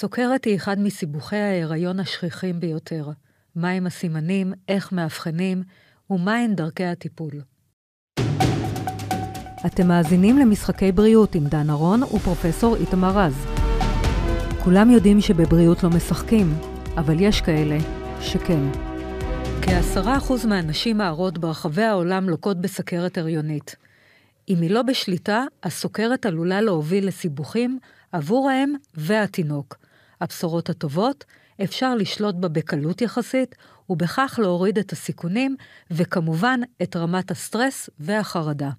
סוכרת היא אחד מסיבוכי ההיריון השכיחים ביותר. מהם הסימנים, איך מאבחנים, ומהן דרכי הטיפול. אתם מאזינים למשחקי בריאות עם דן ארון ופרופסור איתמר רז. כולם יודעים שבבריאות לא משחקים, אבל יש כאלה שכן. כעשרה אחוז מהנשים ההרות ברחבי העולם לוקות בסכרת הריונית. אם היא לא בשליטה, הסוכרת עלולה להוביל לסיבוכים עבור האם והתינוק. הבשורות הטובות, אפשר לשלוט בה בקלות יחסית, ובכך להוריד את הסיכונים, וכמובן את רמת הסטרס והחרדה.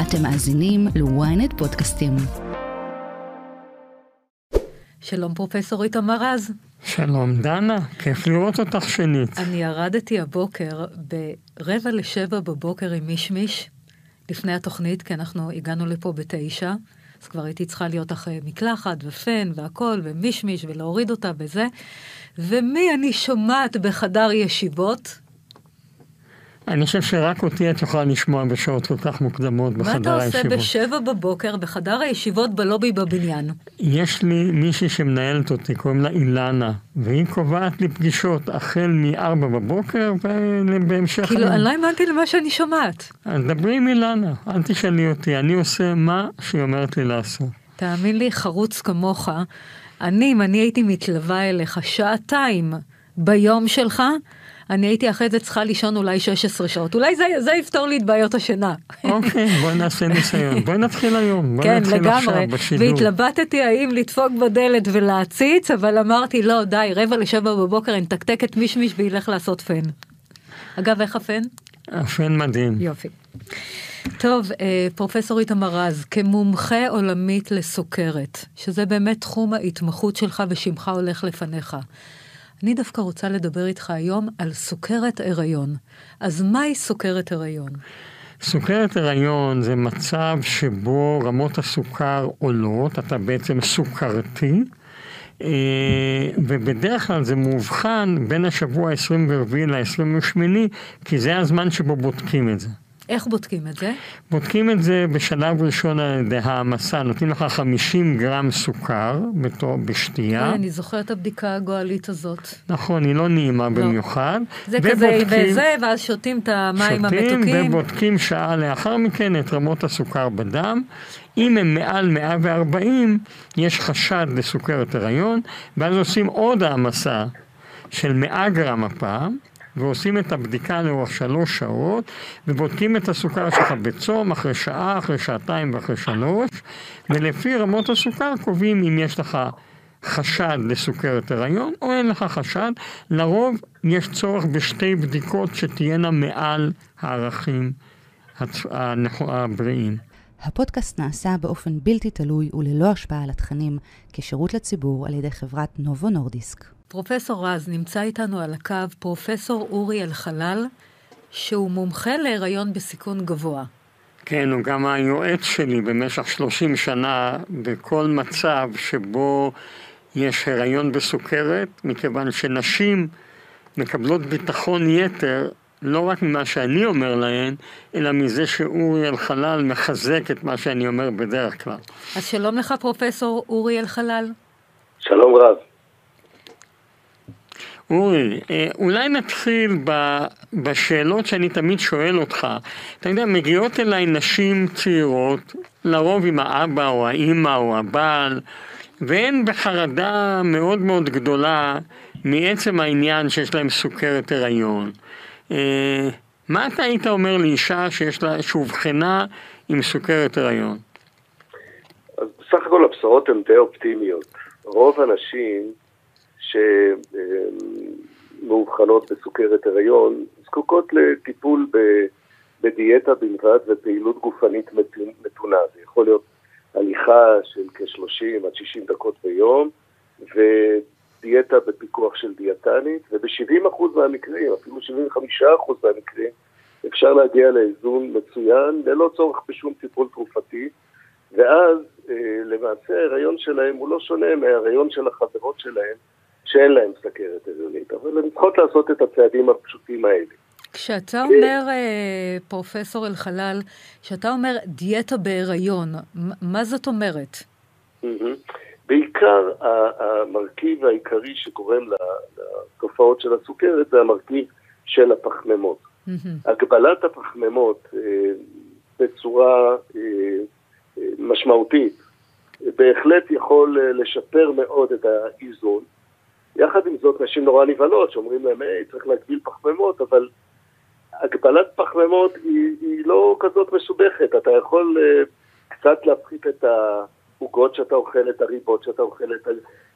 אתם מאזינים ל-ynet פודקאסטים. שלום פרופסור איתמר רז. שלום דנה, כיף לראות אותך שנית. אני ירדתי הבוקר ברבע לשבע בבוקר עם מישמיש, לפני התוכנית, כי אנחנו הגענו לפה בתשע, אז כבר הייתי צריכה להיות אחרי מקלחת ופן והכל, ומישמיש, ולהוריד אותה וזה. ומי אני שומעת בחדר ישיבות? אני חושב שרק אותי את יכולה לשמוע בשעות כל כך מוקדמות בחדר הישיבות. מה אתה עושה בשבע בבוקר בחדר הישיבות בלובי בבניין? יש לי מישהי שמנהלת אותי, קוראים לה אילנה, והיא קובעת לי פגישות החל מארבע בבוקר ובהמשך... כאילו, אני לא האמנתי למה שאני שומעת. אז דברי עם אילנה, אל תשאלי אותי, אני עושה מה שהיא אומרת לי לעשות. תאמין לי, חרוץ כמוך, אני, אם אני הייתי מתלווה אליך שעתיים ביום שלך, אני הייתי אחרי זה צריכה לישון אולי 16 שעות. אולי זה, זה יפתור לי את בעיות השינה. אוקיי, בואי נעשה ניסיון. בואי נתחיל היום. בואי כן, נתחיל לגמרי. עכשיו בשידור. והתלבטתי האם לדפוק בדלת ולהציץ, אבל אמרתי, לא, די, רבע לשבע בבוקר אני אתקתק את מישמיש וילך לעשות פן. אגב, איך הפן? הפן מדהים. יופי. טוב, אה, פרופסור איתמר רז, כמומחה עולמית לסוכרת, שזה באמת תחום ההתמחות שלך ושמך הולך לפניך. אני דווקא רוצה לדבר איתך היום על סוכרת הריון. אז מהי סוכרת הריון? סוכרת הריון זה מצב שבו רמות הסוכר עולות, אתה בעצם סוכרתי, אה, ובדרך כלל זה מאובחן בין השבוע ה-24 ל-28, כי זה הזמן שבו בודקים את זה. איך בודקים את זה? בודקים את זה בשלב ראשון על ידי העמסה, נותנים לך 50 גרם סוכר בתור, בשתייה. אני זוכרת את הבדיקה הגועלית הזאת. נכון, היא לא נעימה לא. במיוחד. זה כזה וזה, ואז שותים את המים המתוקים. שותים ובודקים שעה לאחר מכן את רמות הסוכר בדם. אם הם מעל 140, יש חשד לסוכרת הריון, ואז עושים עוד העמסה של 100 גרם הפעם. ועושים את הבדיקה לאורך שלוש שעות, ובודקים את הסוכר שלך בצום, אחרי שעה, אחרי שעתיים ואחרי שלוש, ולפי רמות הסוכר קובעים אם יש לך חשד לסוכרת הריון או אין לך חשד. לרוב יש צורך בשתי בדיקות שתהיינה מעל הערכים הבריאים. הפודקאסט נעשה באופן בלתי תלוי וללא השפעה על התכנים כשירות לציבור על ידי חברת נובו נורדיסק. פרופסור רז, נמצא איתנו על הקו פרופסור אורי אלחלל, שהוא מומחה להיריון בסיכון גבוה. כן, הוא גם היועץ שלי במשך 30 שנה בכל מצב שבו יש הריון בסוכרת, מכיוון שנשים מקבלות ביטחון יתר לא רק ממה שאני אומר להן, אלא מזה שאורי אלחלל מחזק את מה שאני אומר בדרך כלל. אז שלום לך פרופסור אורי אלחלל. שלום רב. אורי, אה, אולי נתחיל בשאלות שאני תמיד שואל אותך. אתה יודע, מגיעות אליי נשים צעירות, לרוב עם האבא או האימא או הבעל, והן בחרדה מאוד מאוד גדולה מעצם העניין שיש להם סוכרת הריון. אה, מה אתה היית אומר לאישה שיש לה, שאובחנה עם סוכרת הריון? אז בסך הכל הבשורות הן די אופטימיות. רוב הנשים שמאובחנות בסוכרת הריון זקוקות לטיפול בדיאטה בלבד ופעילות גופנית מתונה. זה יכול להיות הליכה של כ-30 עד 60 דקות ביום ודיאטה בפיקוח של דיאטנית וב-70% מהמקרים, אפילו 75% מהמקרים, אפשר להגיע לאיזון מצוין ללא צורך בשום טיפול תרופתי ואז אה, למעשה ההיריון שלהם הוא לא שונה מההיריון של החברות שלהם שאין להם סכרת הריונית, אבל הן צריכות לעשות את הצעדים הפשוטים האלה. כשאתה אומר, אה, פרופסור אלחלל, כשאתה אומר דיאטה בהיריון, מה זאת אומרת? בעיקר המרכיב העיקרי שגורם לתופעות של הסוכרת זה המרכיב של הפחמימות. הגבלת הפחמימות אה, בצורה אה, משמעותית בהחלט יכול לשפר מאוד את האיזון. יחד עם זאת, נשים נורא נבהלות, שאומרים להם, היי, צריך להגביל פחמימות, אבל הגבלת פחמימות היא, היא לא כזאת מסובכת. אתה יכול uh, קצת להפחית את העוגות שאתה אוכל, את הריבות שאתה אוכל, את,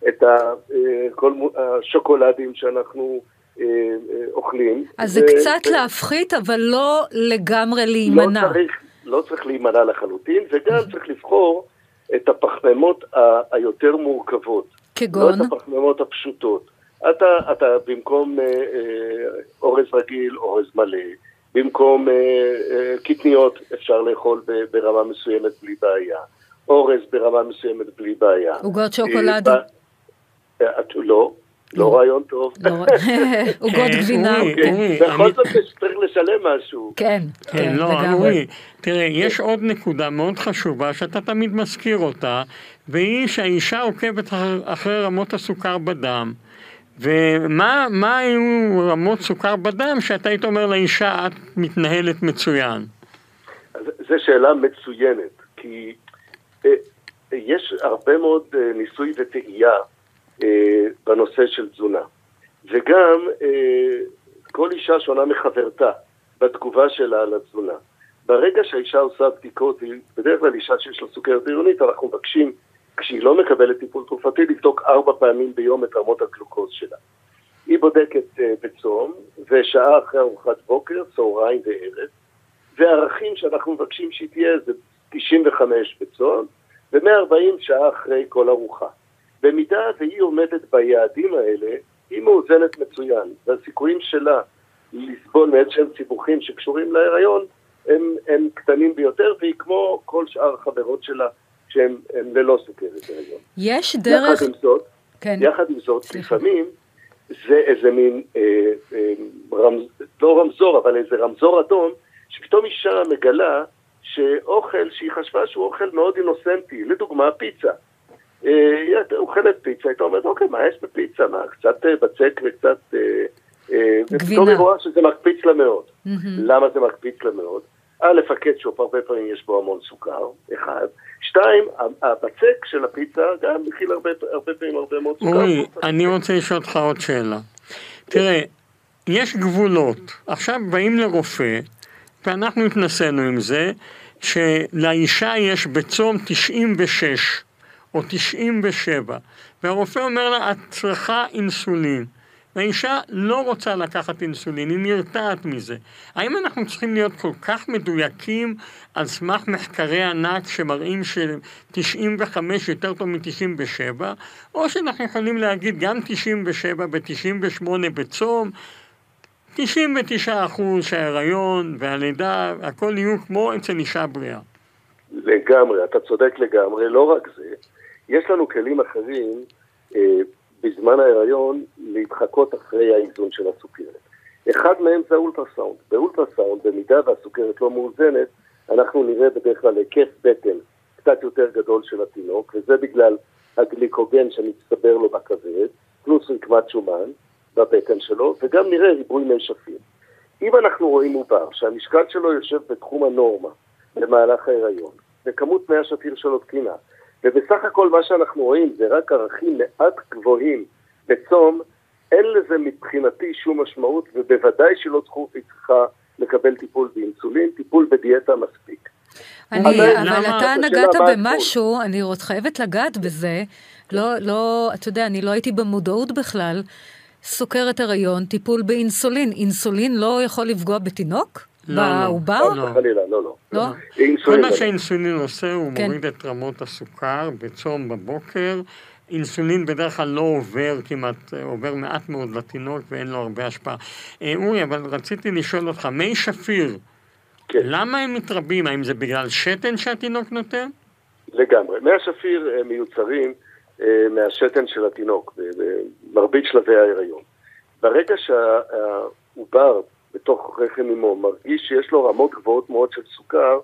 את ה, uh, כל השוקולדים שאנחנו uh, אוכלים. אז זה קצת ו- להפחית, אבל לא לגמרי להימנע. לא צריך, לא צריך להימנע לחלוטין, וגם צריך לבחור את הפחמימות ה- היותר מורכבות. כגון? לא את הפחמימות הפשוטות. אתה, אתה במקום אה, אה, אורז רגיל, אורז מלא, במקום אה, אה, קטניות אפשר לאכול ב, ברמה מסוימת בלי בעיה, אורז ברמה מסוימת בלי בעיה. עוגות שוקולד? אה, אה, לא, לא רעיון טוב. לא עוגות גבינה. בכל זאת צריך לשלם משהו. כן, כן, כן לא, אורי, תראה, יש עוד נקודה מאוד חשובה שאתה תמיד מזכיר אותה, והיא שהאישה עוקבת אחרי רמות הסוכר בדם. ומה היו רמות סוכר בדם שאתה היית אומר לאישה, את מתנהלת מצוין? זו שאלה מצוינת, כי אה, יש הרבה מאוד אה, ניסוי וטעייה אה, בנושא של תזונה. וגם כל אישה שונה מחברתה בתגובה שלה על התזונה. ברגע שהאישה עושה בדיקות, היא בדרך כלל אישה שיש לה סוכרת עירונית, אנחנו מבקשים כשהיא לא מקבלת טיפול תרופתי, לבדוק ארבע פעמים ביום את רמות הגלוקוז שלה. היא בודקת uh, בצום, ושעה אחרי ארוחת בוקר, צהריים וערב, והערכים שאנחנו מבקשים שהיא תהיה זה 95 בצום, ו-140 שעה אחרי כל ארוחה. במידה והיא עומדת ביעדים האלה, היא מאוזנת מצוין, והסיכויים שלה לסבול מאיזשהם סיבוכים שקשורים להיריון הם, הם קטנים ביותר, והיא כמו כל שאר החברות שלה שהם ללא סוכרת הריון. יש דרך... יחד עם זאת, כן. יחד עם זאת, סליחה. לפעמים זה איזה מין, אה, אה, רמז, לא רמזור, אבל איזה רמזור אדום, שפתאום אישה מגלה שאוכל שהיא חשבה שהוא אוכל מאוד אינוסנטי, לדוגמה פיצה. אה, היא אוכלת פיצה, הייתה אומרת, אוקיי, מה יש בפיצה? מה, קצת אה, בצק וקצת... אה, אה. ופתאום היא רואה שזה מקפיץ לה מאוד. Mm-hmm. למה זה מקפיץ לה מאוד? א', הקטשופ, הרבה פעמים יש בו המון סוכר, אחד. שתיים, הבצק של הפיצה גם מכיל הרבה, הרבה פעמים הרבה מאוד סוכר. אורי, אני רוצה לשאול אותך עוד שאלה. תראה, יש גבולות. עכשיו באים לרופא, ואנחנו התנסינו עם זה, שלאישה יש בצום 96 או 97, והרופא אומר לה, את צריכה אינסולין. והאישה לא רוצה לקחת אינסולין, היא נרתעת מזה. האם אנחנו צריכים להיות כל כך מדויקים על סמך מחקרי ענק שמראים ש-95 יותר טוב מ-97, או שאנחנו יכולים להגיד גם 97 ב-98 בצום, 99 אחוז שההיריון והלידה, הכל יהיו כמו אצל אישה בריאה. לגמרי, אתה צודק לגמרי, לא רק זה, יש לנו כלים אחרים אה, בזמן ההיריון להתחקות אחרי האיזון של הסוכרת. אחד מהם זה האולטרסאונד. באולטרסאונד, במידה והסוכרת לא מאוזנת, אנחנו נראה בדרך כלל היקף בטן קצת יותר גדול של התינוק, וזה בגלל הגליקוגן שמצטבר לו בכבד, פלוס רקמת שומן בבטן שלו, וגם נראה ריבוי מי שפים. אם אנחנו רואים עובר שהמשקל שלו יושב בתחום הנורמה במהלך ההיריון, וכמות מי השפיר שלו תקינה, ובסך הכל מה שאנחנו רואים זה רק ערכים מעט גבוהים בצום, אין לזה מבחינתי שום משמעות, ובוודאי שלא צריכה לקבל טיפול באינסולין, טיפול בדיאטה מספיק. אני, אבל, אבל אתה נגעת במשהו, אני עוד חייבת לגעת בזה, לא, לא, אתה יודע, אני לא הייתי במודעות בכלל. סוכרת הריון, טיפול באינסולין. אינסולין לא יכול לפגוע בתינוק? בעובר? לא, לא. חלילה, לא, לא. לא? כל מה שהאינסולין עושה, הוא כן. מוריד את רמות הסוכר בצום בבוקר. אינסולין בדרך כלל לא עובר כמעט, עובר מעט מאוד לתינוק ואין לו הרבה השפעה. אה, אורי, אבל רציתי לשאול אותך, מי שפיר, כן. למה הם מתרבים? האם זה בגלל שתן שהתינוק נותן? לגמרי. מי השפיר מיוצרים אה, מהשתן של התינוק, במרבית שלבי ההיריון. ברגע שהעובר בתוך רחם אמו מרגיש שיש לו רמות גבוהות מאוד של סוכר,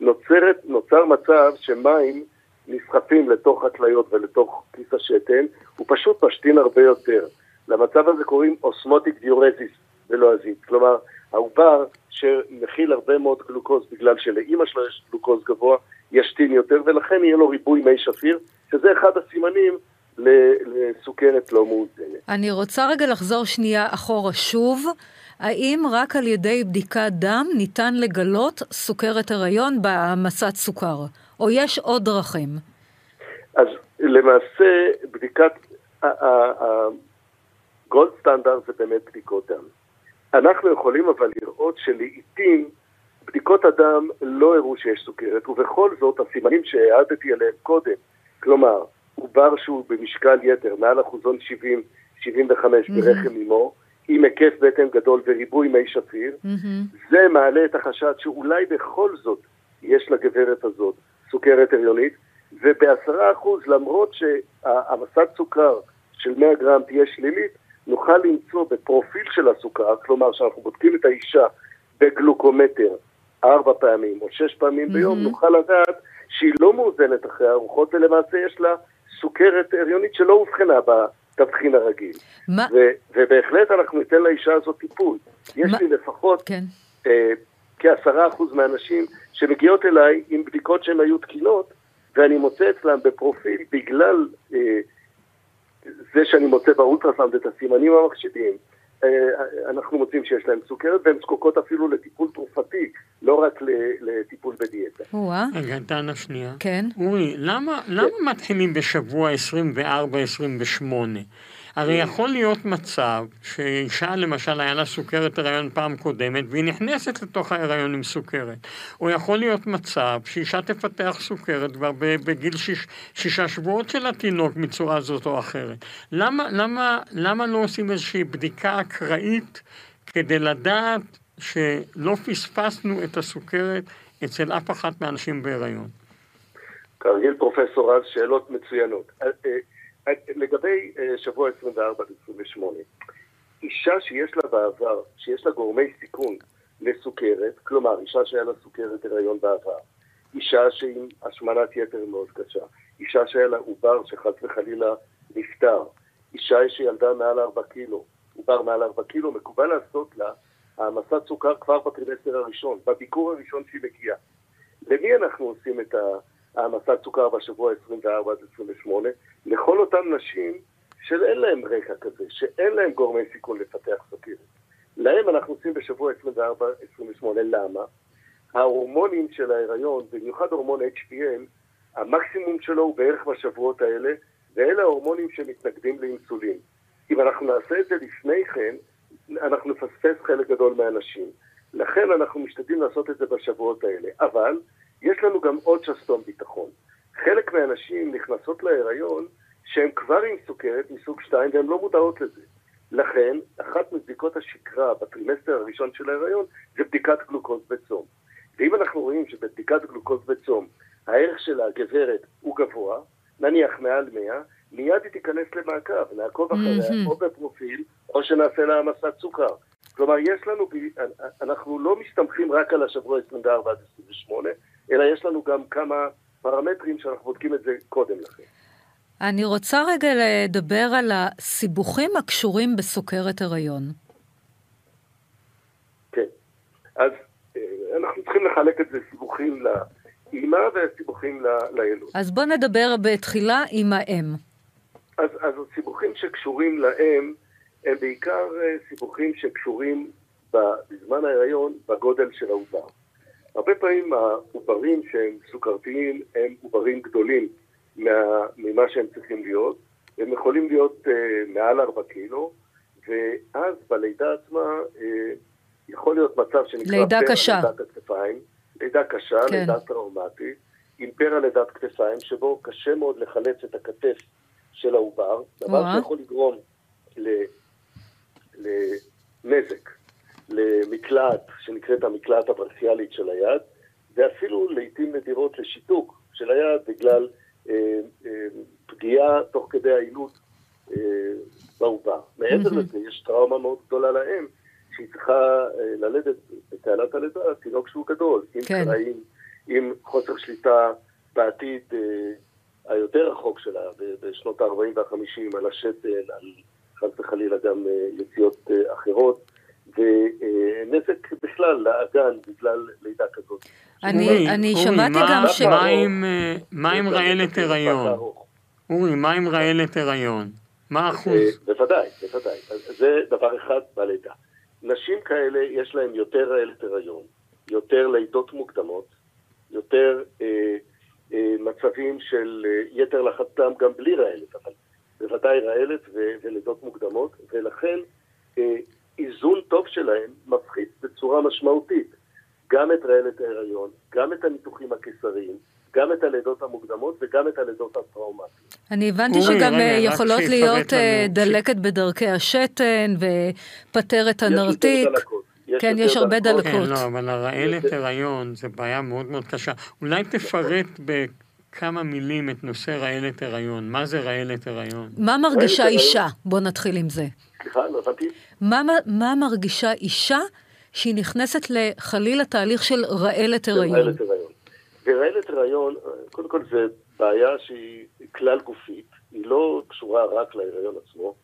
נוצרת, נוצר מצב שמים נסחפים לתוך הכליות ולתוך כיס השתן, הוא פשוט משתין הרבה יותר. למצב הזה קוראים אוסמוטיק דיורזיס בלועזית. כלומר, העובר שמכיל הרבה מאוד גלוקוז בגלל שלאימא שלו יש גלוקוז גבוה, ישתין יותר, ולכן יהיה לו ריבוי מי שפיר, שזה אחד הסימנים לסוכרת לא מאוזנת. אני רוצה רגע לחזור שנייה אחורה שוב. האם רק על ידי בדיקת דם ניתן לגלות סוכרת הריון בהעמסת סוכר, או יש עוד דרכים? אז למעשה בדיקת, הגולד סטנדרט זה באמת בדיקות דם. אנחנו יכולים אבל לראות שלעיתים בדיקות הדם לא הראו שיש סוכרת, ובכל זאת הסימנים שהעדתי עליהם קודם, כלומר, עובר שהוא במשקל יתר, מעל אחוזון 70-75 mm-hmm. ברחם אמו, עם היקף בטן גדול וריבוי מי שפיר, mm-hmm. זה מעלה את החשד שאולי בכל זאת יש לגברת הזאת סוכרת הריונית, ובעשרה אחוז, למרות שהעמסת סוכר של 100 גרם תהיה שלילית, נוכל למצוא בפרופיל של הסוכר, כלומר שאנחנו בודקים את האישה בגלוקומטר ארבע פעמים או שש פעמים mm-hmm. ביום, נוכל לדעת שהיא לא מאוזנת אחרי הארוחות, ולמעשה יש לה סוכרת הריונית שלא אובחנה בתבחין הרגיל. מה? ו- ובהחלט אנחנו ניתן לאישה הזאת טיפול. יש מה? לי לפחות כן. אה, כעשרה אחוז מהנשים שמגיעות אליי עם בדיקות שהן היו תקינות, ואני מוצא אצלם בפרופיל בגלל אה, זה שאני מוצא באולטרסאונד את הסימנים המחשידים, אנחנו מוצאים שיש להם סוכרת והן זקוקות אפילו לטיפול תרופתי, לא רק לטיפול בדיאטה. רגע, דנה שנייה. כן. אורי, למה, למה מתחילים בשבוע 24-28? הרי יכול להיות מצב שאישה למשל היה לה סוכרת הריון פעם קודמת והיא נכנסת לתוך ההריון עם סוכרת. או יכול להיות מצב שאישה תפתח סוכרת כבר בגיל שיש, שישה שבועות של התינוק מצורה זאת או אחרת. למה, למה, למה לא עושים איזושהי בדיקה אקראית כדי לדעת שלא פספסנו את הסוכרת אצל אף אחת מהנשים בהיריון? כרגיל פרופסור רז, שאלות מצוינות. לגבי אה, שבוע 24 עד 28, אישה שיש לה בעבר, שיש לה גורמי סיכון לסוכרת, כלומר אישה שהיה לה סוכרת הריון בעבר, אישה שעם השמנת יתר מאוד קשה, אישה שהיה לה עובר שחס וחלילה נפטר, אישה שילדה מעל 4 קילו, עובר מעל 4 קילו, מקובל לעשות לה העמסת סוכר כבר בטרימסטר הראשון, בביקור הראשון שהיא מגיעה. למי אנחנו עושים את ה... העמסת סוכר בשבוע 24 עד 28, לכל אותן נשים שאין להן רקע כזה, שאין להן גורמי סיכון לפתח סוכרת. להם אנחנו עושים בשבוע 24-28, למה? ההורמונים של ההיריון, במיוחד הורמון HPL, המקסימום שלו הוא בערך בשבועות האלה, ואלה ההורמונים שמתנגדים לאינסולין. אם אנחנו נעשה את זה לפני כן, אנחנו נפספס חלק גדול מהאנשים. לכן אנחנו משתדלים לעשות את זה בשבועות האלה. אבל יש לנו גם עוד שסתום ביטחון. חלק מהנשים נכנסות להיריון שהן כבר עם סוכרת מסוג 2 והן לא מודעות לזה. לכן, אחת מבדיקות השגרה בטרימסטר הראשון של ההיריון זה בדיקת גלוקוז בצום. ואם אנחנו רואים שבבדיקת גלוקוז בצום הערך של הגברת הוא גבוה, נניח מעל 100, מיד היא תיכנס למעקב, נעקוב אחריה mm-hmm. או בפרופיל או שנעשה לה העמסת סוכר. כלומר, יש לנו, אנחנו לא מסתמכים רק על השבוע 24 עד 28, אלא יש לנו גם כמה פרמטרים שאנחנו בודקים את זה קודם לכן. אני רוצה רגע לדבר על הסיבוכים הקשורים בסוכרת הריון. כן, אז אה, אנחנו צריכים לחלק את זה סיבוכים לאימא וסיבוכים לילוד. אז בוא נדבר בתחילה עם האם. אז, אז הסיבוכים שקשורים לאם הם בעיקר אה, סיבוכים שקשורים בזמן ההיריון בגודל של העובר. הרבה פעמים העוברים שהם סוכרתיים הם עוברים גדולים מה, ממה שהם צריכים להיות. הם יכולים להיות uh, מעל 4 קילו, ואז בלידה עצמה uh, יכול להיות מצב שנקרא לידה קשה. לידת הכתפיים, לידה קשה, כן. לידה טראומטית, עם פרע לידת כתפיים, שבו קשה מאוד לחלץ את הכתף של העובר, דבר שיכול לגרום לנזק. למקלעת שנקראת המקלעת הברסיאלית של היד, ואפילו לעיתים נדירות לשיתוק של היד בגלל אה, אה, פגיעה תוך כדי העילות אה, בעובר. מעבר לזה יש טראומה מאוד גדולה לאם, שהיא צריכה אה, ללדת בתעלת הלידה תינוק שהוא גדול, עם כן. קרעים, עם חוסר שליטה בעתיד אה, היותר רחוק שלה, בשנות ה-40 וה-50, על השתן, על חס וחלילה גם יציאות אחרות. ונזק בכלל לאגן בגלל לידה כזאת. אני, אני שמעתי גם ש... מה עם, מה עם רעלת הריון? אורי, מה עם רעלת הריון? מה האחוז? בוודאי, בוודאי. זה דבר אחד בלידה. נשים כאלה יש להן יותר רעלת הריון, יותר לידות מוקדמות, יותר אה, אה, מצבים של אה, יתר לחץ דם גם בלי רעלת, אבל בוודאי רעלת ולידות מוקדמות, ולכן אה, איזון טוב שלהם מפחית בצורה משמעותית גם את רעלת ההיריון, גם את הניתוחים הקיסריים, גם את הלידות המוקדמות וגם את הלידות הטראומטיות. אני הבנתי שגם רגע, יכולות להיות לנו. דלקת בדרכי השתן ופטרת הנרתיק. יש כן, יש הרבה דלקות. כן, לא, אבל הרעלת הריון זה בעיה מאוד מאוד קשה. אולי תפרט בכמה מילים את נושא רעלת הריון. מה זה רעלת הריון? מה מרגישה אישה? בוא נתחיל עם זה. סליחה, לא הבנתי. מה, מה מרגישה אישה שהיא נכנסת לחלילה תהליך של רעלת הריון? רעלת הריון. ורעלת הריון, קודם כל זו בעיה שהיא כלל גופית, היא לא קשורה רק להיריון עצמו,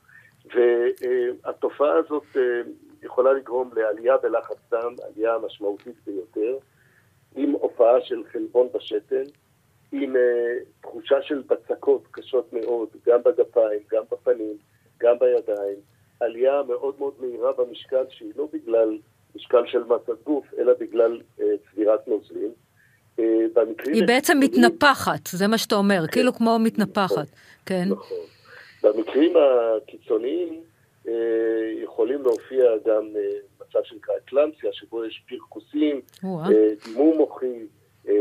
והתופעה הזאת יכולה לגרום לעלייה בלחץ דם, עלייה משמעותית ביותר, עם הופעה של חלבון בשתן, עם תחושה של בצקות קשות מאוד, גם בגפיים, גם בפנים, גם בידיים, עלייה מאוד מאוד מהירה במשקל שהיא לא בגלל משקל של מסת גוף, אלא בגלל אה, צבירת נוזלים. אה, היא בעצם מתנפחת, זה מה שאתה אומר, כן. כאילו כמו מתנפחת, נכון, כן. נכון. במקרים הקיצוניים אה, יכולים להופיע גם אה, מצב שנקרא אקלמסיה, שבו יש פרקוסים, אה, דימום מוחי, אה,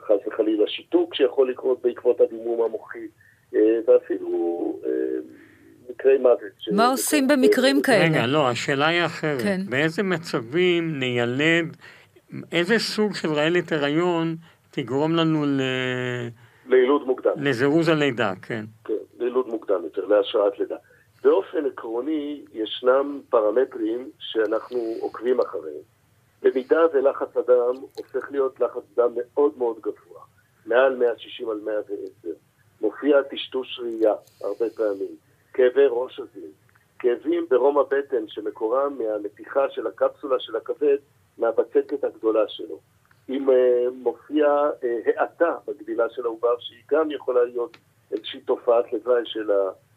חס וחלילה שיתוק שיכול לקרות בעקבות הדימום המוחי, אה, ואפילו... אה, מקרי מוות. מה עושים במקרים כאלה? רגע, לא, השאלה היא אחרת. כן. באיזה מצבים ניילד, איזה סוג של רעלת הריון תגרום לנו ל... לילוד מוקדם. לזירוז הלידה, כן. כן, לילוד מוקדם יותר, להשראת לידה. באופן עקרוני, ישנם פרמטרים שאנחנו עוקבים אחריהם. במידה ולחץ הדם הופך להיות לחץ דם מאוד מאוד גבוה, מעל 160 על 110, מופיע טשטוש ראייה הרבה פעמים. כאבי ראש עזים, כאבים ברום הבטן שמקורם מהנתיחה של הקפסולה של הכבד מהבצקת הגדולה שלו. אם uh, מופיע uh, האטה בגדילה של העובר, שהיא גם יכולה להיות איזושהי תופעת לוואי של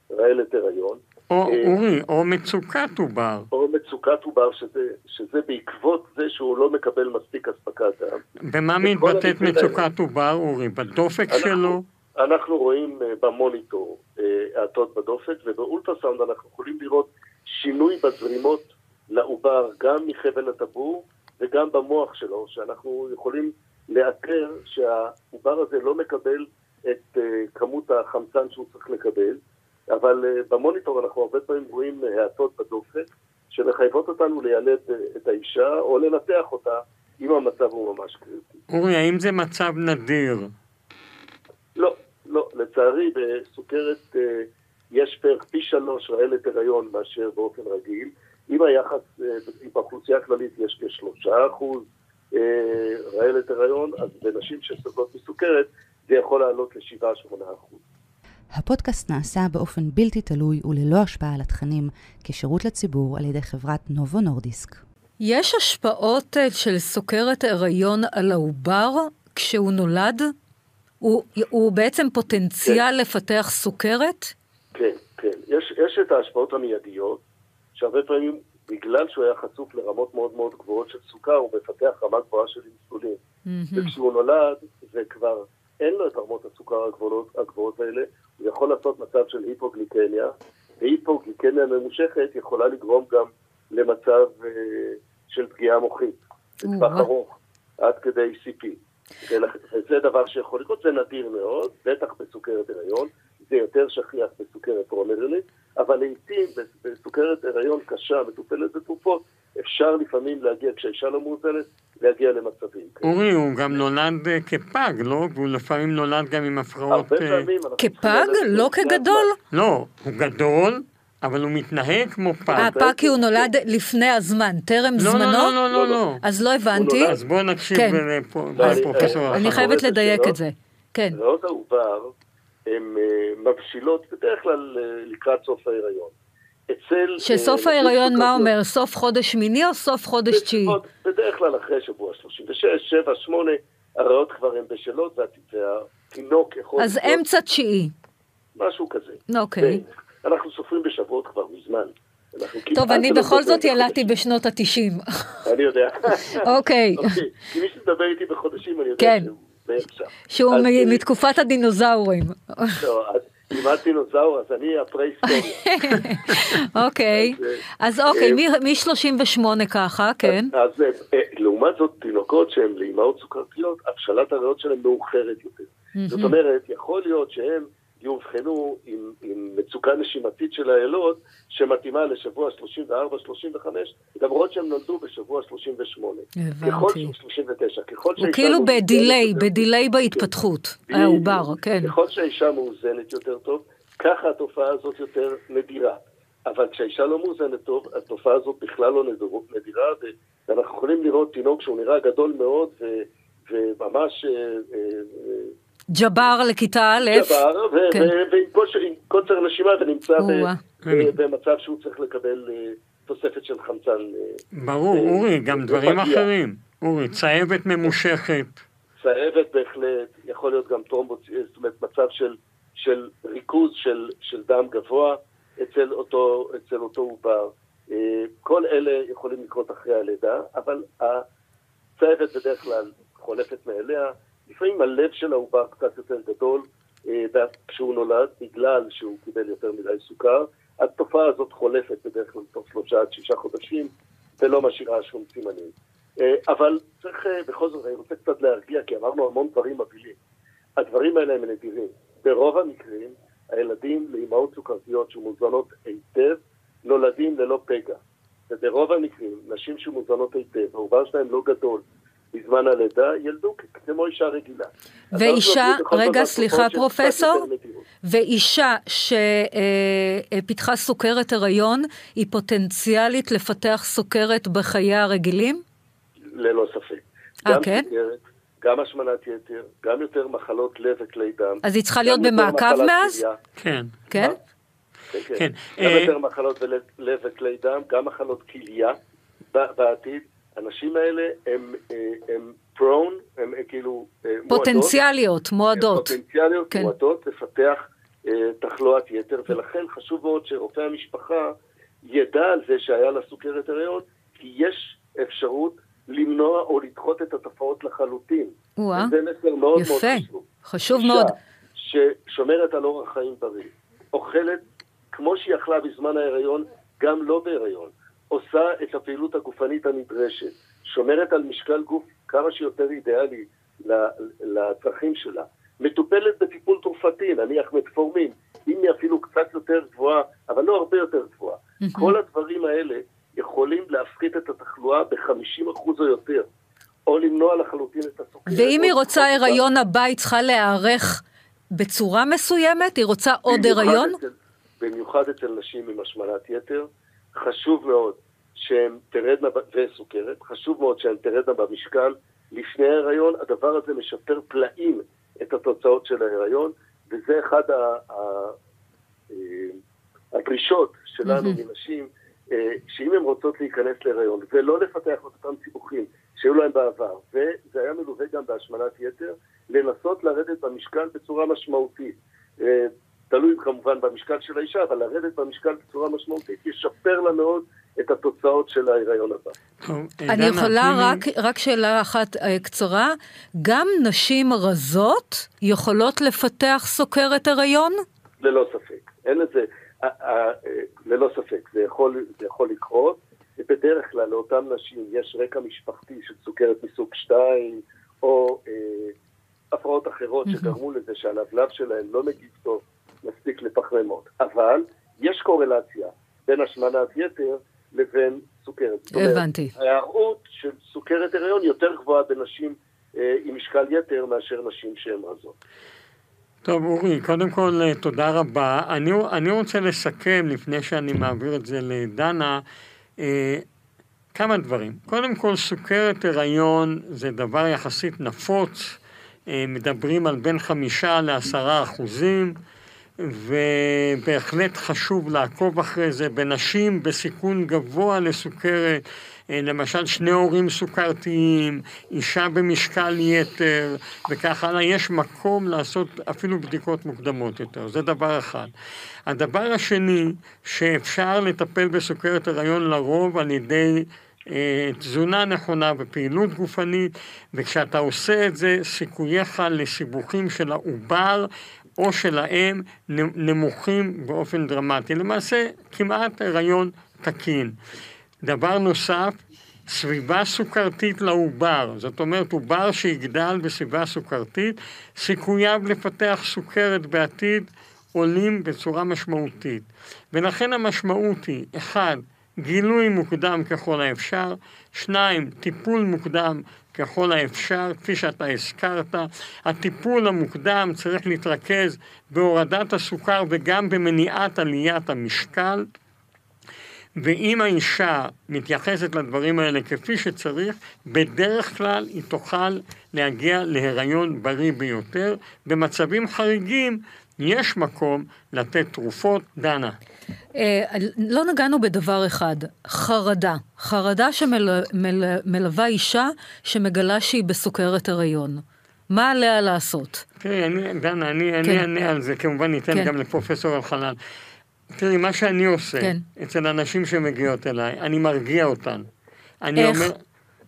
הרעלת הריון. או uh, אורי, או מצוקת עובר. או מצוקת עובר, שזה, שזה בעקבות זה שהוא לא מקבל מספיק אספקת דם. במה מתבטאת מצוקת עובר, אורי? בדופק אנחנו, שלו? אנחנו רואים uh, במוניטור האטות בדופק, ובאולטרסאונד אנחנו יכולים לראות שינוי בזרימות לעובר, גם מחבל הטבור וגם במוח שלו, שאנחנו יכולים לאתר שהעובר הזה לא מקבל את uh, כמות החמצן שהוא צריך לקבל, אבל uh, במוניטור אנחנו הרבה פעמים רואים האטות בדופק, שמחייבות אותנו לילד את האישה או לנתח אותה אם המצב הוא ממש קריטי. אורי, האם זה מצב נדיר? לצערי בסוכרת יש בערך פי שלוש רעלת הריון מאשר באופן רגיל. אם היחס, אם אה, באוכלוסייה הכללית יש כשלושה אחוז אה, רעלת הריון, אז בנשים שסובלות מסוכרת זה יכול לעלות לשבעה שמונה אחוז. הפודקאסט נעשה באופן בלתי תלוי וללא השפעה על התכנים כשירות לציבור על ידי חברת נובו נורדיסק. יש השפעות אה, של סוכרת הריון על העובר כשהוא נולד? הוא, הוא בעצם פוטנציאל כן. לפתח סוכרת? כן, כן. יש, יש את ההשפעות המיידיות, שהרבה פעמים, בגלל שהוא היה חשוף לרמות מאוד מאוד גבוהות של סוכר, הוא מפתח רמה גבוהה של אינסולין. Mm-hmm. וכשהוא נולד, וכבר אין לו את רמות הסוכר הגבוהות, הגבוהות האלה, הוא יכול לעשות מצב של היפוגליקמיה, והיפוגליקמיה ממושכת יכולה לגרום גם למצב אה, של פגיעה מוחית, לטווח. ארוך, עד כדי CP. וזה דבר שיכול לקרות, זה נדיר מאוד, בטח בסוכרת הריון. זה יותר שכיח בסוכרת פרומרלית, אבל לעיתים בסוכרת הריון קשה, מטופלת בתרופות, אפשר לפעמים להגיע, כשהאישה לא מאוזנת, להגיע למצבים. אורי, הוא גם נולד אה, כפג, לא? והוא לפעמים נולד גם עם הפרעות... הרבה אה, פעמים... כפג? לא כגדול? לא, הוא גדול. אבל הוא מתנהג כמו פג. אה, פג כי הוא נולד לפני הזמן, טרם לא, זמנו? לא, לא, לא, לא. אז לא הבנתי. אז בואו נקשיב לפרופסור. אני חייבת לדייק את זה. כן. ריאות העובר הן אה, מבשילות בדרך כלל אה, לקראת סוף ההיריון. אצל... שסוף אה, ההיריון נשים מה אומר? סוף חודש שמיני או סוף חודש תשיעי? בדרך כלל אחרי שבוע 36, 7, 8, הריאות כבר הן בשלות וה- והתינוק יכול... אז אמצע תשיעי. משהו כזה. אוקיי. אנחנו סופרים בשבועות כבר מזמן. טוב, אני בכל זאת ילדתי. בשנות התשעים. אני יודע. אוקיי. אוקיי. כי מי שמדבר איתי בחודשים, אני יודע כן. שהוא אה, מתקופת הדינוזאורים. לא, אם את דינוזאור, אז אני הפרה-היסטוריה. אוקיי. אז, אה, אוקיי, אה, מ-38 ככה, כן. אז לעומת זאת, תינוקות שהן לאימהות סוכרתיות, הבשלת הריאות שלהן מאוחרת יותר. זאת אומרת, יכול להיות שהן יאובחנו עם, עם מצוקה נשימתית של היילוד, שמתאימה לשבוע 34-35, למרות שהן נולדו בשבוע 38. הבנתי. ככל שהוא 39, ככל הוא כאילו בדיליי, בדיליי בהתפתחות. העובר, כן. ככל שהאישה מאוזנת יותר טוב, ככה התופעה הזאת יותר נדירה. אבל כשהאישה לא מאוזנת טוב, התופעה הזאת בכלל לא נדירה, ואנחנו יכולים לראות תינוק שהוא נראה גדול מאוד, וממש אה, אה, אה, ג'בר לכיתה א', גבר, ו- כן. ו- ועם עם קוצר נשימה, ב- או-אה. ב- במצב שהוא צריך לקבל אה, תוספת של חמצן. אה, ברור, אה, אורי, גם דברים. אחרים. אורי, צהבת ממושכת. צהבת בהחלט, יכול להיות גם טרומבוס, זאת אומרת מצב של, של ריכוז של, של דם גבוה אצל אותו, אצל אותו עובר. כל אלה יכולים לקרות אחרי הלידה, אבל הצהבת בדרך כלל חולפת מאליה. לפעמים הלב של העובר קצת יותר גדול אה, כשהוא נולד, בגלל שהוא קיבל יותר מדי סוכר. התופעה הזאת חולפת בדרך כלל תוך שלושה עד שישה חודשים, ולא משאירה שום סימנים. אה, אבל צריך אה, בכל זאת, אני רוצה קצת להרגיע, כי אמרנו המון דברים מבהילים. הדברים האלה הם נדירים. ברוב המקרים, הילדים לאימהות סוכרתיות שמוזנות היטב, נולדים ללא פגע. וברוב המקרים, נשים שמוזנות היטב, העובר שלהם לא גדול בזמן הלידה, ילדו כמו אישה רגילה. ואישה, רגע, סליחה פרופסור. ואישה שפיתחה סוכרת הריון, היא פוטנציאלית לפתח סוכרת בחייה הרגילים? ללא ספק. אה, גם כן? סוכרת, גם השמנת יתר, גם יותר מחלות לב וכלי דם. אז היא צריכה להיות במעקב מאז? כן. כן? כן, כן. כן, גם אה, יותר מחלות לב וכלי דם, גם מחלות כליה ב- בעתיד. הנשים האלה הם, אה, הם prone, הם אה, כאילו אה, פוטנציאליות, מועדות. פוטנציאליות כן. מועדות לפתח תחלואת יתר, ולכן חשוב מאוד שרופא המשפחה ידע על זה שהיה לה סוכרת הריון, כי יש אפשרות למנוע או לדחות את התופעות לחלוטין. או-אה. וזה מסר מאוד מאוד יפה. חשוב. חשוב אישה מאוד. ששומרת על אורח חיים בריא, אוכלת כמו שהיא אכלה בזמן ההיריון, גם לא בהיריון, עושה את הפעילות הגופנית הנדרשת, שומרת על משקל גוף כמה שיותר אידיאלי לצרכים שלה, מטופלת בטיפול תרופתי, נניח מטפורמין, אם היא אפילו קצת יותר גבוהה, אבל לא הרבה יותר גבוהה. כל הדברים האלה יכולים להפחית את התחלואה ב-50% או יותר, או למנוע לחלוטין את הסוכרת. ואם היא רוצה. הריון הבא, היא צריכה להיערך בצורה מסוימת? היא רוצה עוד הריון? אצל, במיוחד אצל נשים עם השמנת יתר, חשוב מאוד שהן תרדנה, וסוכרת, חשוב מאוד שהן תרדנה במשקל לפני ההיריון, הדבר הזה משפר פלאים את התוצאות של ההיריון, וזה אחד ה, ה, אה, הדרישות שלנו מנשים, אה, שאם הן רוצות להיכנס להיריון ולא לפתח את אותם סיבוכים שהיו להם בעבר, וזה היה מלווה גם בהשמנת יתר, לנסות לרדת במשקל בצורה משמעותית. תלוי כמובן במשקל של האישה, אבל לרדת במשקל בצורה משמעותית ישפר לה מאוד את התוצאות של ההיריון הבא. אני יכולה רק, רק שאלה אחת אה, קצרה, גם נשים רזות יכולות לפתח סוכרת הריון? ללא ספק. אין לזה, אה, אה, ללא ספק, זה יכול, זה יכול לקרות. בדרך כלל לאותן נשים יש רקע משפחתי של סוכרת מסוג 2, או אה, הפרעות אחרות שגרמו לזה שהלבלב שלהם לא מגיב טוב מספיק לפחמימות. אבל יש קורלציה בין השמנת יתר לבין סוכרת. זאת אומרת, הבנתי. ההיארעות של סוכרת הריון יותר גבוהה בנשים אה, עם משקל יתר מאשר נשים שהן רזות. טוב, אורי, קודם כל, אה, תודה רבה. אני, אני רוצה לסכם, לפני שאני מעביר את זה לדנה, אה, כמה דברים. קודם כל, סוכרת הריון זה דבר יחסית נפוץ. מדברים על בין חמישה לעשרה אחוזים. ובהחלט חשוב לעקוב אחרי זה. בנשים בסיכון גבוה לסוכרת, אה, למשל שני הורים סוכרתיים, אישה במשקל יתר וכך הלאה, יש מקום לעשות אפילו בדיקות מוקדמות יותר, זה דבר אחד. הדבר השני, שאפשר לטפל בסוכרת הריון לרוב על ידי אה, תזונה נכונה ופעילות גופנית, וכשאתה עושה את זה, סיכוייך לסיבוכים של העובר או של האם נמוכים באופן דרמטי. למעשה, כמעט הריון תקין. דבר נוסף, סביבה סוכרתית לעובר, זאת אומרת עובר שיגדל בסביבה סוכרתית, סיכוייו לפתח סוכרת בעתיד עולים בצורה משמעותית. ולכן המשמעות היא, אחד, גילוי מוקדם ככל האפשר, שניים, טיפול מוקדם ככל האפשר, כפי שאתה הזכרת. הטיפול המוקדם צריך להתרכז בהורדת הסוכר וגם במניעת עליית המשקל. ואם האישה מתייחסת לדברים האלה כפי שצריך, בדרך כלל היא תוכל להגיע להיריון בריא ביותר. במצבים חריגים יש מקום לתת תרופות. דנה. אה, לא נגענו בדבר אחד, חרדה. חרדה שמלווה אישה שמגלה שהיא בסוכרת הריון. מה עליה לעשות? תראי, אני, דנה, אני כן. אענה על זה, כמובן ניתן כן. גם לפרופסור אלחנן. תראי, מה שאני עושה כן. אצל הנשים שמגיעות אליי, אני מרגיע אותן. אני איך? אומר,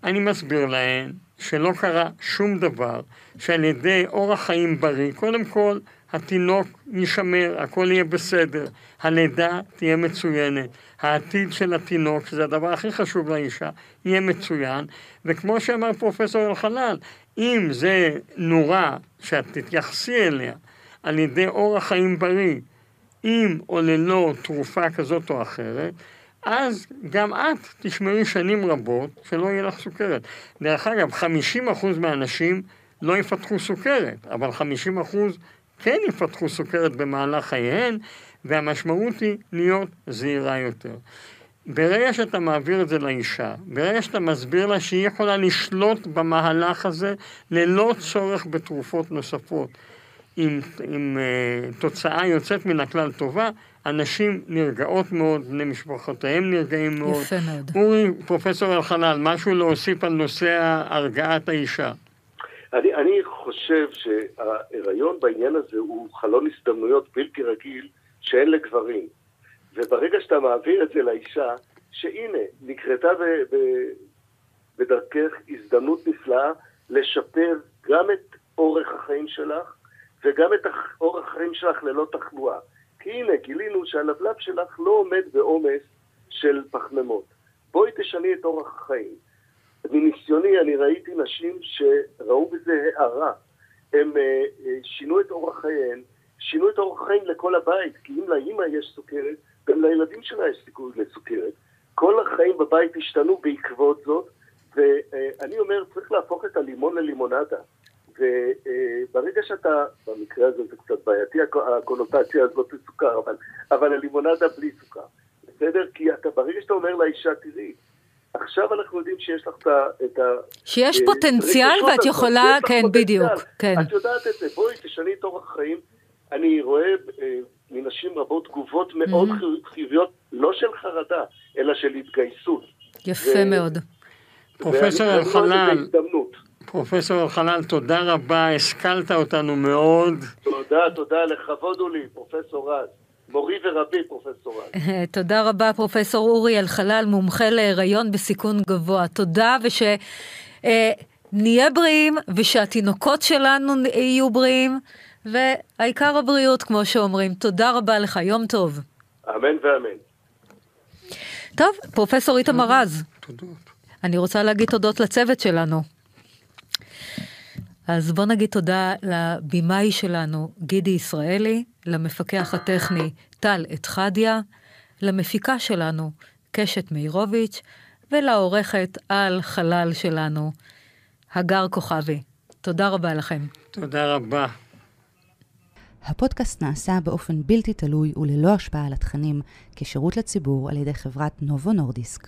אני מסביר להן שלא קרה שום דבר, שעל ידי אורח חיים בריא, קודם כל, התינוק יישמר, הכל יהיה בסדר, הלידה תהיה מצוינת, העתיד של התינוק, שזה הדבר הכי חשוב לאישה, יהיה מצוין, וכמו שאמר פרופסור אלחלל, אם זה נורה שאת תתייחסי אליה על ידי אורח חיים בריא, עם או ללא תרופה כזאת או אחרת, אז גם את תשמרי שנים רבות שלא יהיה לך סוכרת. דרך אגב, 50% מהאנשים לא יפתחו סוכרת, אבל 50% כן יפתחו סוכרת במהלך חייהן, והמשמעות היא להיות זהירה יותר. ברגע שאתה מעביר את זה לאישה, ברגע שאתה מסביר לה שהיא יכולה לשלוט במהלך הזה ללא צורך בתרופות נוספות, עם, עם uh, תוצאה יוצאת מן הכלל טובה, הנשים נרגעות מאוד, בני משפחותיהם נרגעים מאוד. יפה מאוד. אורי, פרופסור אלחנן, משהו להוסיף על נושא הרגעת האישה. אני, אני חושב שההיריון בעניין הזה הוא חלון הזדמנויות בלתי רגיל שאין לגברים. וברגע שאתה מעביר את זה לאישה, שהנה, נקרתה ב, ב, בדרכך הזדמנות נפלאה לשפר גם את אורך החיים שלך וגם את אורך החיים שלך ללא תחלואה. כי הנה, גילינו שהלבלב שלך לא עומד בעומס של פחמימות. בואי תשני את אורח החיים. מניסיוני אני ראיתי נשים שראו בזה הערה. הם אה, אה, שינו את אורח חייהן, שינו את אורח חיים לכל הבית, כי אם לאימא יש סוכרת, גם לילדים שלה יש סיכוי לסוכרת. כל החיים בבית השתנו בעקבות זאת, ואני אומר, צריך להפוך את הלימון ללימונדה. וברגע שאתה, במקרה הזה זה קצת בעייתי הקונוטציה הזאת לסוכר, אבל, אבל הלימונדה בלי סוכר, בסדר? כי אתה, ברגע שאתה אומר לאישה, תראי, עכשיו אנחנו יודעים שיש לך את ה... שיש אה, פוטנציאל ואת יכולה, כן, בדיוק, כן. את יודעת את זה, בואי תשני את אורח החיים. אני רואה אה, מנשים רבות תגובות מאוד חיוביות, לא של חרדה, אלא של התגייסות. יפה מאוד. פרופסור אלחנן, פרופסור אלחנן, תודה רבה, השכלת אותנו מאוד. תודה, תודה, לכבוד הוא לי, פרופסור רז. מורי ורבי, פרופסור רז. תודה רבה, פרופסור אורי אלחלל, מומחה להיריון בסיכון גבוה. תודה, ושנהיה אה, בריאים, ושהתינוקות שלנו יהיו בריאים, והעיקר הבריאות, כמו שאומרים. תודה רבה לך, יום טוב. אמן ואמן. טוב, פרופסור איתמר רז. תודות. אני רוצה להגיד תודות לצוות שלנו. אז בוא נגיד תודה לבימאי שלנו, גידי ישראלי, למפקח הטכני טל אתחדיה, למפיקה שלנו, קשת מאירוביץ', ולעורכת על חלל שלנו, הגר כוכבי. תודה רבה לכם. תודה רבה. הפודקאסט נעשה באופן בלתי תלוי וללא השפעה על התכנים, כשירות לציבור על ידי חברת נובו נורדיסק.